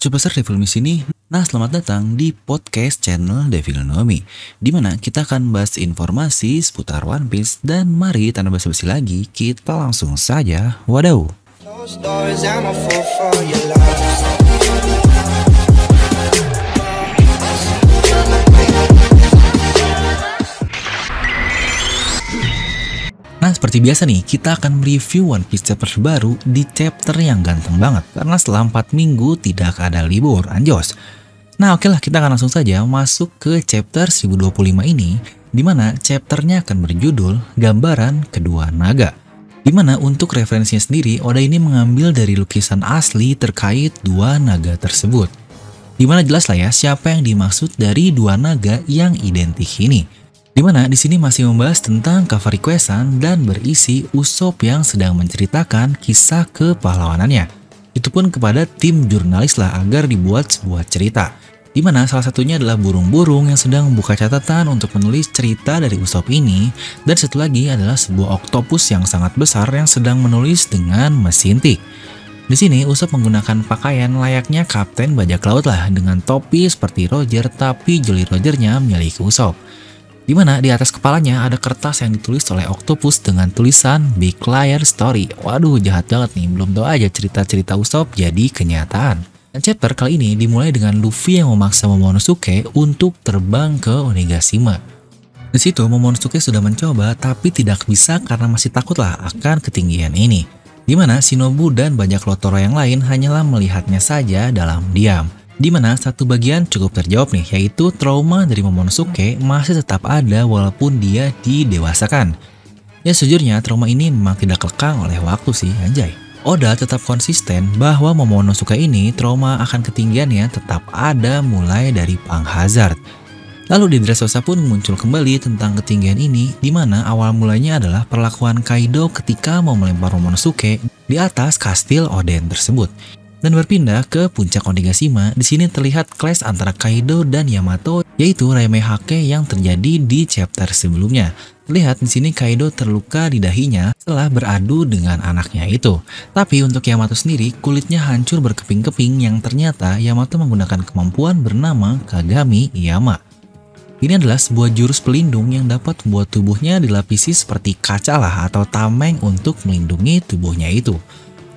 Superstar Devil Me sini. Nah, selamat datang di podcast channel Devil Know Me, di mana kita akan bahas informasi seputar One Piece dan mari tanpa basa-basi lagi, kita langsung saja. Wadaw. Nah, seperti biasa nih, kita akan mereview One Piece chapter baru di chapter yang ganteng banget. Karena setelah 4 minggu tidak ada libur, anjos. Nah, oke lah, kita akan langsung saja masuk ke chapter 1025 ini, di mana chapternya akan berjudul Gambaran Kedua Naga. Di mana untuk referensinya sendiri, Oda ini mengambil dari lukisan asli terkait dua naga tersebut. Di mana jelas lah ya siapa yang dimaksud dari dua naga yang identik ini. Di mana di sini masih membahas tentang cover requestan dan berisi Usop yang sedang menceritakan kisah kepahlawanannya. Itu pun kepada tim jurnalis lah agar dibuat sebuah cerita. Di mana salah satunya adalah burung-burung yang sedang membuka catatan untuk menulis cerita dari Usop ini, dan satu lagi adalah sebuah oktopus yang sangat besar yang sedang menulis dengan mesin tik. Di sini Usop menggunakan pakaian layaknya kapten bajak laut lah dengan topi seperti Roger tapi Jolly Rogernya milik Usop di mana di atas kepalanya ada kertas yang ditulis oleh Octopus dengan tulisan Big Liar Story. Waduh, jahat banget nih, belum tahu aja cerita-cerita Usopp jadi kenyataan. Dan chapter kali ini dimulai dengan Luffy yang memaksa Momonosuke untuk terbang ke Onigashima. Di situ Momonosuke sudah mencoba tapi tidak bisa karena masih takutlah akan ketinggian ini. Di mana Shinobu dan banyak Lotoro yang lain hanyalah melihatnya saja dalam diam di mana satu bagian cukup terjawab nih, yaitu trauma dari Momonosuke masih tetap ada walaupun dia didewasakan. Ya sejujurnya trauma ini memang tidak lekang oleh waktu sih, anjay. Oda tetap konsisten bahwa Momonosuke ini trauma akan ketinggiannya tetap ada mulai dari Pang Hazard. Lalu di Dressrosa pun muncul kembali tentang ketinggian ini, di mana awal mulanya adalah perlakuan Kaido ketika mau melempar Momonosuke di atas kastil Oden tersebut dan berpindah ke puncak Onigashima. Di sini terlihat clash antara Kaido dan Yamato, yaitu Hake yang terjadi di chapter sebelumnya. Terlihat di sini Kaido terluka di dahinya setelah beradu dengan anaknya itu. Tapi untuk Yamato sendiri, kulitnya hancur berkeping-keping yang ternyata Yamato menggunakan kemampuan bernama Kagami Yama. Ini adalah sebuah jurus pelindung yang dapat membuat tubuhnya dilapisi seperti kaca lah atau tameng untuk melindungi tubuhnya itu.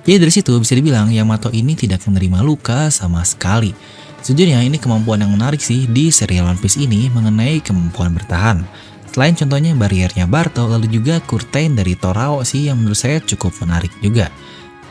Jadi dari situ bisa dibilang Yamato ini tidak menerima luka sama sekali. Sejujurnya ini kemampuan yang menarik sih di serial One Piece ini mengenai kemampuan bertahan. Selain contohnya bariernya Barto, lalu juga kurtain dari Torao sih yang menurut saya cukup menarik juga.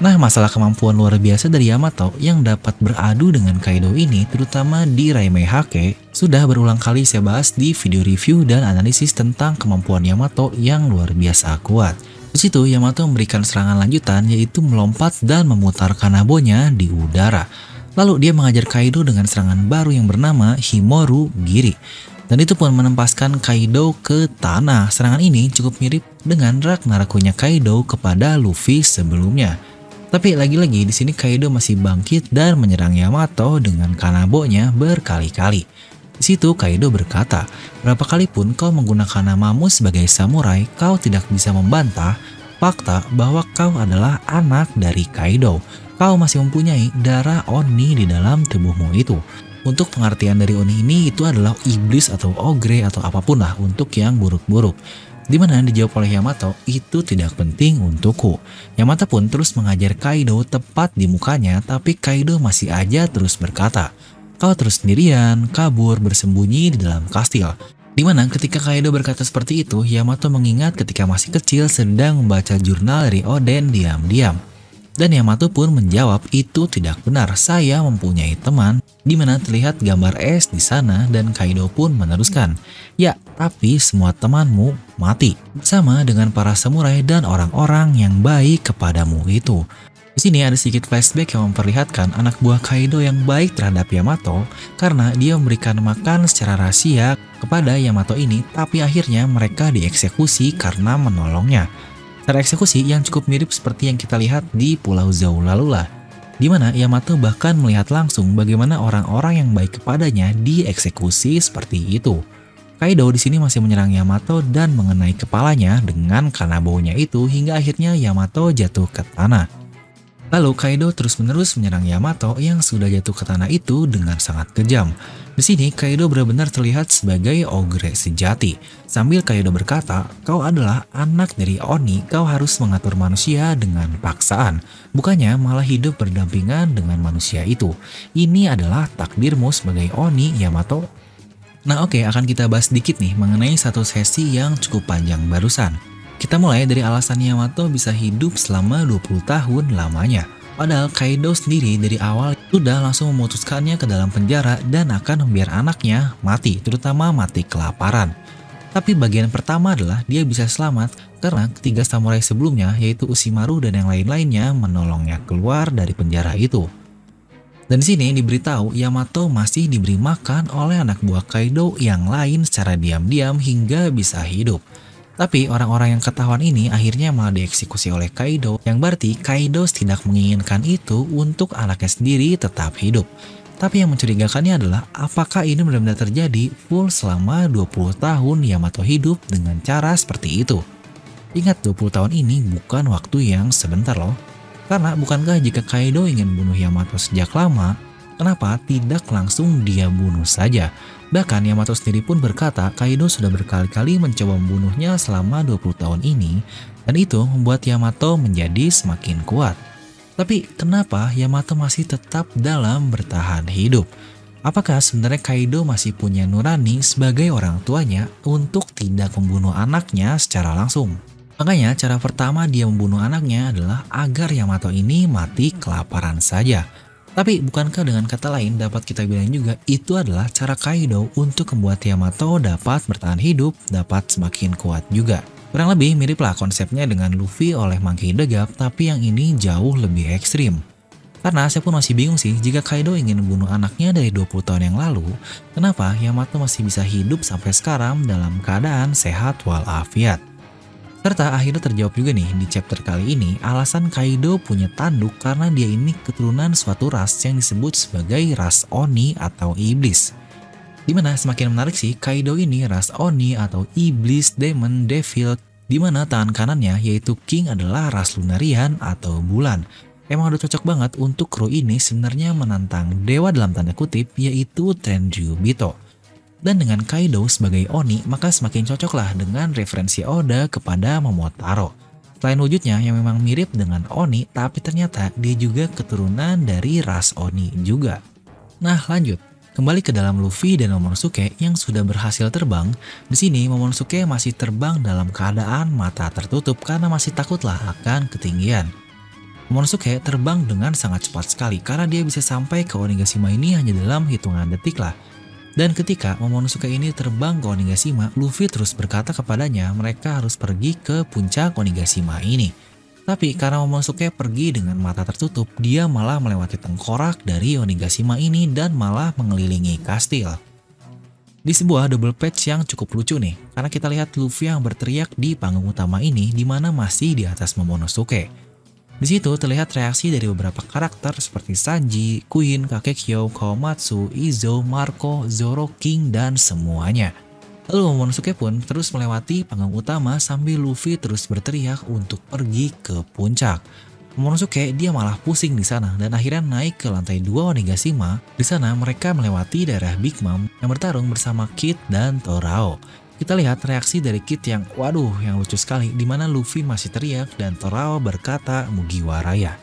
Nah, masalah kemampuan luar biasa dari Yamato yang dapat beradu dengan Kaido ini, terutama di Raimei Hake, sudah berulang kali saya bahas di video review dan analisis tentang kemampuan Yamato yang luar biasa kuat. Di situ Yamato memberikan serangan lanjutan yaitu melompat dan memutar kanabonya di udara. Lalu dia mengajar Kaido dengan serangan baru yang bernama Himoru Giri. Dan itu pun menempaskan Kaido ke tanah. Serangan ini cukup mirip dengan Ragnaroknya Kaido kepada Luffy sebelumnya. Tapi lagi-lagi di sini Kaido masih bangkit dan menyerang Yamato dengan kanabonya berkali-kali. Di situ Kaido berkata, berapa kali pun kau menggunakan namamu sebagai samurai, kau tidak bisa membantah fakta bahwa kau adalah anak dari Kaido. Kau masih mempunyai darah Oni di dalam tubuhmu itu. Untuk pengertian dari Oni ini itu adalah iblis atau ogre atau apa pun lah untuk yang buruk-buruk. Di mana dijawab oleh Yamato, itu tidak penting untukku. Yamato pun terus mengajar Kaido tepat di mukanya, tapi Kaido masih aja terus berkata, Kau terus sendirian, kabur, bersembunyi di dalam kastil. Di mana ketika Kaido berkata seperti itu, Yamato mengingat ketika masih kecil sedang membaca jurnal dari Oden diam-diam. Dan Yamato pun menjawab itu tidak benar, saya mempunyai teman di mana terlihat gambar es di sana dan Kaido pun meneruskan. Ya, tapi semua temanmu mati. Sama dengan para samurai dan orang-orang yang baik kepadamu itu. Di sini ada sedikit flashback yang memperlihatkan anak buah Kaido yang baik terhadap Yamato karena dia memberikan makan secara rahasia kepada Yamato ini tapi akhirnya mereka dieksekusi karena menolongnya. Cara eksekusi yang cukup mirip seperti yang kita lihat di Pulau Zaulalula di mana Yamato bahkan melihat langsung bagaimana orang-orang yang baik kepadanya dieksekusi seperti itu. Kaido di sini masih menyerang Yamato dan mengenai kepalanya dengan kanabonya itu hingga akhirnya Yamato jatuh ke tanah. Lalu Kaido terus-menerus menyerang Yamato yang sudah jatuh ke tanah itu dengan sangat kejam. Di sini Kaido benar-benar terlihat sebagai ogre sejati. Sambil Kaido berkata, kau adalah anak dari Oni, kau harus mengatur manusia dengan paksaan. Bukannya malah hidup berdampingan dengan manusia itu. Ini adalah takdirmu sebagai Oni, Yamato. Nah oke, okay, akan kita bahas sedikit nih mengenai satu sesi yang cukup panjang barusan. Kita mulai dari alasan Yamato bisa hidup selama 20 tahun lamanya. Padahal Kaido sendiri dari awal sudah langsung memutuskannya ke dalam penjara dan akan membiar anaknya mati, terutama mati kelaparan. Tapi bagian pertama adalah dia bisa selamat karena ketiga samurai sebelumnya yaitu Ushimaru dan yang lain-lainnya menolongnya keluar dari penjara itu. Dan di sini diberitahu Yamato masih diberi makan oleh anak buah Kaido yang lain secara diam-diam hingga bisa hidup. Tapi orang-orang yang ketahuan ini akhirnya malah dieksekusi oleh Kaido, yang berarti Kaido tidak menginginkan itu untuk anaknya sendiri tetap hidup. Tapi yang mencurigakannya adalah apakah ini benar-benar terjadi full selama 20 tahun Yamato hidup dengan cara seperti itu. Ingat 20 tahun ini bukan waktu yang sebentar loh. Karena bukankah jika Kaido ingin bunuh Yamato sejak lama, kenapa tidak langsung dia bunuh saja? Bahkan Yamato sendiri pun berkata Kaido sudah berkali-kali mencoba membunuhnya selama 20 tahun ini dan itu membuat Yamato menjadi semakin kuat. Tapi kenapa Yamato masih tetap dalam bertahan hidup? Apakah sebenarnya Kaido masih punya nurani sebagai orang tuanya untuk tidak membunuh anaknya secara langsung? Makanya cara pertama dia membunuh anaknya adalah agar Yamato ini mati kelaparan saja. Tapi bukankah dengan kata lain dapat kita bilang juga itu adalah cara Kaido untuk membuat Yamato dapat bertahan hidup, dapat semakin kuat juga. Kurang lebih miriplah konsepnya dengan Luffy oleh Monkey the Gap, tapi yang ini jauh lebih ekstrim. Karena saya pun masih bingung sih, jika Kaido ingin membunuh anaknya dari 20 tahun yang lalu, kenapa Yamato masih bisa hidup sampai sekarang dalam keadaan sehat walafiat? Serta akhirnya terjawab juga nih di chapter kali ini alasan Kaido punya tanduk karena dia ini keturunan suatu ras yang disebut sebagai ras Oni atau Iblis. Di mana semakin menarik sih Kaido ini ras Oni atau Iblis Demon Devil di mana tangan kanannya yaitu King adalah ras Lunarian atau bulan. Emang udah cocok banget untuk kru ini sebenarnya menantang dewa dalam tanda kutip yaitu Tenryubito. Bito. Dan dengan Kaido sebagai Oni, maka semakin cocoklah dengan referensi Oda kepada Momotaro. Selain wujudnya yang memang mirip dengan Oni, tapi ternyata dia juga keturunan dari ras Oni juga. Nah lanjut, kembali ke dalam Luffy dan Momonosuke yang sudah berhasil terbang. Di sini Momonosuke masih terbang dalam keadaan mata tertutup karena masih takutlah akan ketinggian. Momonosuke terbang dengan sangat cepat sekali karena dia bisa sampai ke Onigashima ini hanya dalam hitungan detik lah. Dan ketika Momonosuke ini terbang ke Onigashima, Luffy terus berkata kepadanya mereka harus pergi ke puncak Onigashima ini. Tapi karena Momonosuke pergi dengan mata tertutup, dia malah melewati tengkorak dari Onigashima ini dan malah mengelilingi kastil. Di sebuah double patch yang cukup lucu nih, karena kita lihat Luffy yang berteriak di panggung utama ini di mana masih di atas Momonosuke. Di situ terlihat reaksi dari beberapa karakter seperti Sanji, Queen, Kakekyo, Komatsu, Izo, Marco, Zoro, King, dan semuanya. Lalu Momonosuke pun terus melewati panggung utama sambil Luffy terus berteriak untuk pergi ke puncak. Momonosuke dia malah pusing di sana dan akhirnya naik ke lantai dua Onigashima. Di sana mereka melewati daerah Big Mom yang bertarung bersama Kid dan Torao. Kita lihat reaksi dari Kit yang waduh yang lucu sekali di mana Luffy masih teriak dan Torao berkata Mugiwara ya.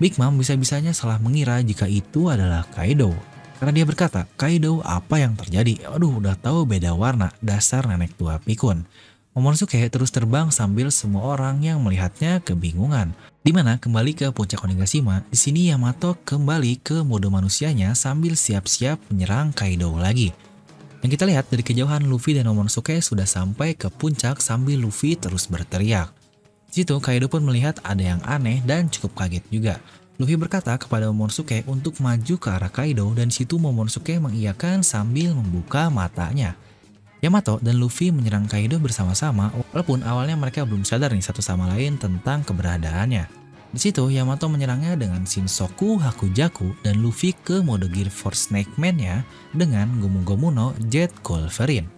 Big Mom bisa-bisanya salah mengira jika itu adalah Kaido. Karena dia berkata, Kaido apa yang terjadi? Aduh udah tahu beda warna, dasar nenek tua pikun. Momonosuke terus terbang sambil semua orang yang melihatnya kebingungan. Di mana kembali ke puncak Onigashima, di sini Yamato kembali ke mode manusianya sambil siap-siap menyerang Kaido lagi. Yang kita lihat dari kejauhan Luffy dan Momonosuke sudah sampai ke puncak sambil Luffy terus berteriak. Di situ Kaido pun melihat ada yang aneh dan cukup kaget juga. Luffy berkata kepada Momonosuke untuk maju ke arah Kaido dan situ Momonosuke mengiyakan sambil membuka matanya. Yamato dan Luffy menyerang Kaido bersama-sama walaupun awalnya mereka belum sadar nih satu sama lain tentang keberadaannya. Di situ Yamato menyerangnya dengan Shinsoku Hakujaku dan Luffy ke mode Gear Force Snake Man-nya dengan Gomu Gomu no Jet Wolverine.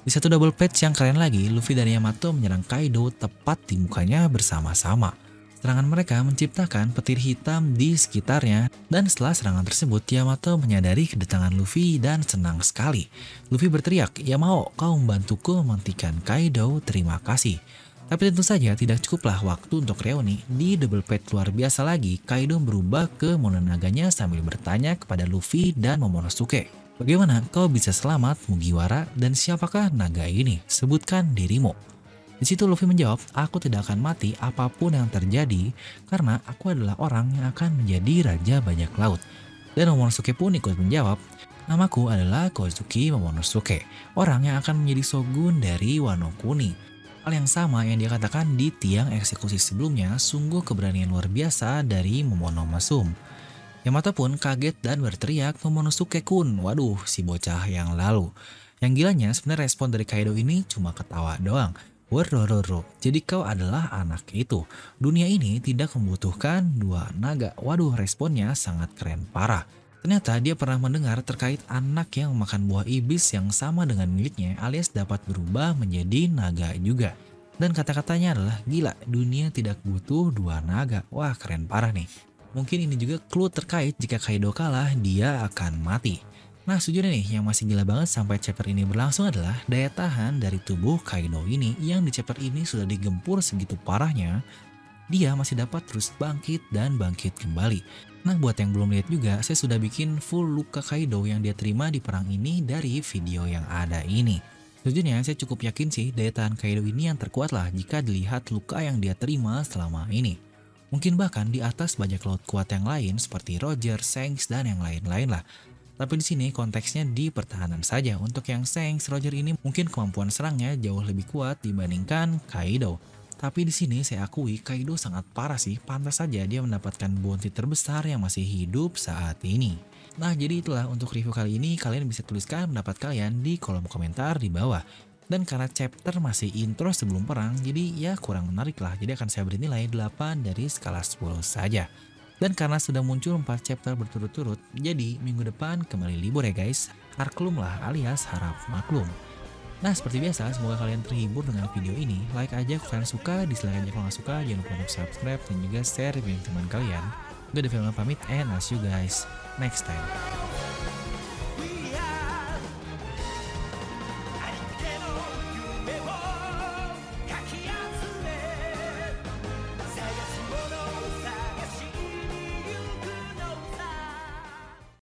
Di satu double patch yang keren lagi, Luffy dan Yamato menyerang Kaido tepat di mukanya bersama-sama. Serangan mereka menciptakan petir hitam di sekitarnya, dan setelah serangan tersebut, Yamato menyadari kedatangan Luffy dan senang sekali. Luffy berteriak, ya mau kau membantuku mementingkan Kaido, terima kasih. Tapi tentu saja tidak cukuplah waktu untuk reuni. Di double pet luar biasa lagi, Kaido berubah ke Mononaganya sambil bertanya kepada Luffy dan Momonosuke. Bagaimana kau bisa selamat Mugiwara dan siapakah naga ini? Sebutkan dirimu. Di situ Luffy menjawab, aku tidak akan mati apa pun yang terjadi karena aku adalah orang yang akan menjadi raja bajak laut. Dan Momonosuke pun ikut menjawab, namaku adalah Kozuki Momonosuke, orang yang akan menjadi shogun dari Wano Kuni. Hal yang sama yang dia katakan di tiang eksekusi sebelumnya sungguh keberanian luar biasa dari Momono Masum. Yamato pun kaget dan berteriak Momonosuke kun, waduh si bocah yang lalu. Yang gilanya sebenarnya respon dari Kaido ini cuma ketawa doang. Werdororo, jadi kau adalah anak itu. Dunia ini tidak membutuhkan dua naga. Waduh responnya sangat keren parah. Ternyata dia pernah mendengar terkait anak yang makan buah iblis yang sama dengan miliknya alias dapat berubah menjadi naga juga. Dan kata-katanya adalah, gila, dunia tidak butuh dua naga. Wah, keren parah nih. Mungkin ini juga clue terkait jika Kaido kalah, dia akan mati. Nah, sejujurnya nih, yang masih gila banget sampai chapter ini berlangsung adalah daya tahan dari tubuh Kaido ini yang di chapter ini sudah digempur segitu parahnya, dia masih dapat terus bangkit dan bangkit kembali. Nah buat yang belum lihat juga, saya sudah bikin full luka Kaido yang dia terima di perang ini dari video yang ada ini. Sejujurnya saya cukup yakin sih daya tahan Kaido ini yang terkuat lah jika dilihat luka yang dia terima selama ini. Mungkin bahkan di atas banyak laut kuat yang lain seperti Roger, Shanks, dan yang lain-lain lah. Tapi di sini konteksnya di pertahanan saja. Untuk yang Shanks, Roger ini mungkin kemampuan serangnya jauh lebih kuat dibandingkan Kaido. Tapi di sini saya akui Kaido sangat parah sih, pantas saja dia mendapatkan bounty terbesar yang masih hidup saat ini. Nah jadi itulah untuk review kali ini, kalian bisa tuliskan pendapat kalian di kolom komentar di bawah. Dan karena chapter masih intro sebelum perang, jadi ya kurang menarik lah, jadi akan saya beri nilai 8 dari skala 10 saja. Dan karena sudah muncul 4 chapter berturut-turut, jadi minggu depan kembali libur ya guys. Harklum lah alias harap maklum. Nah seperti biasa, semoga kalian terhibur dengan video ini. Like aja kalau kalian suka, dislike aja kalau nggak suka. Jangan lupa untuk subscribe dan juga share review teman kalian. Gue Film pamit and I'll see you guys next time.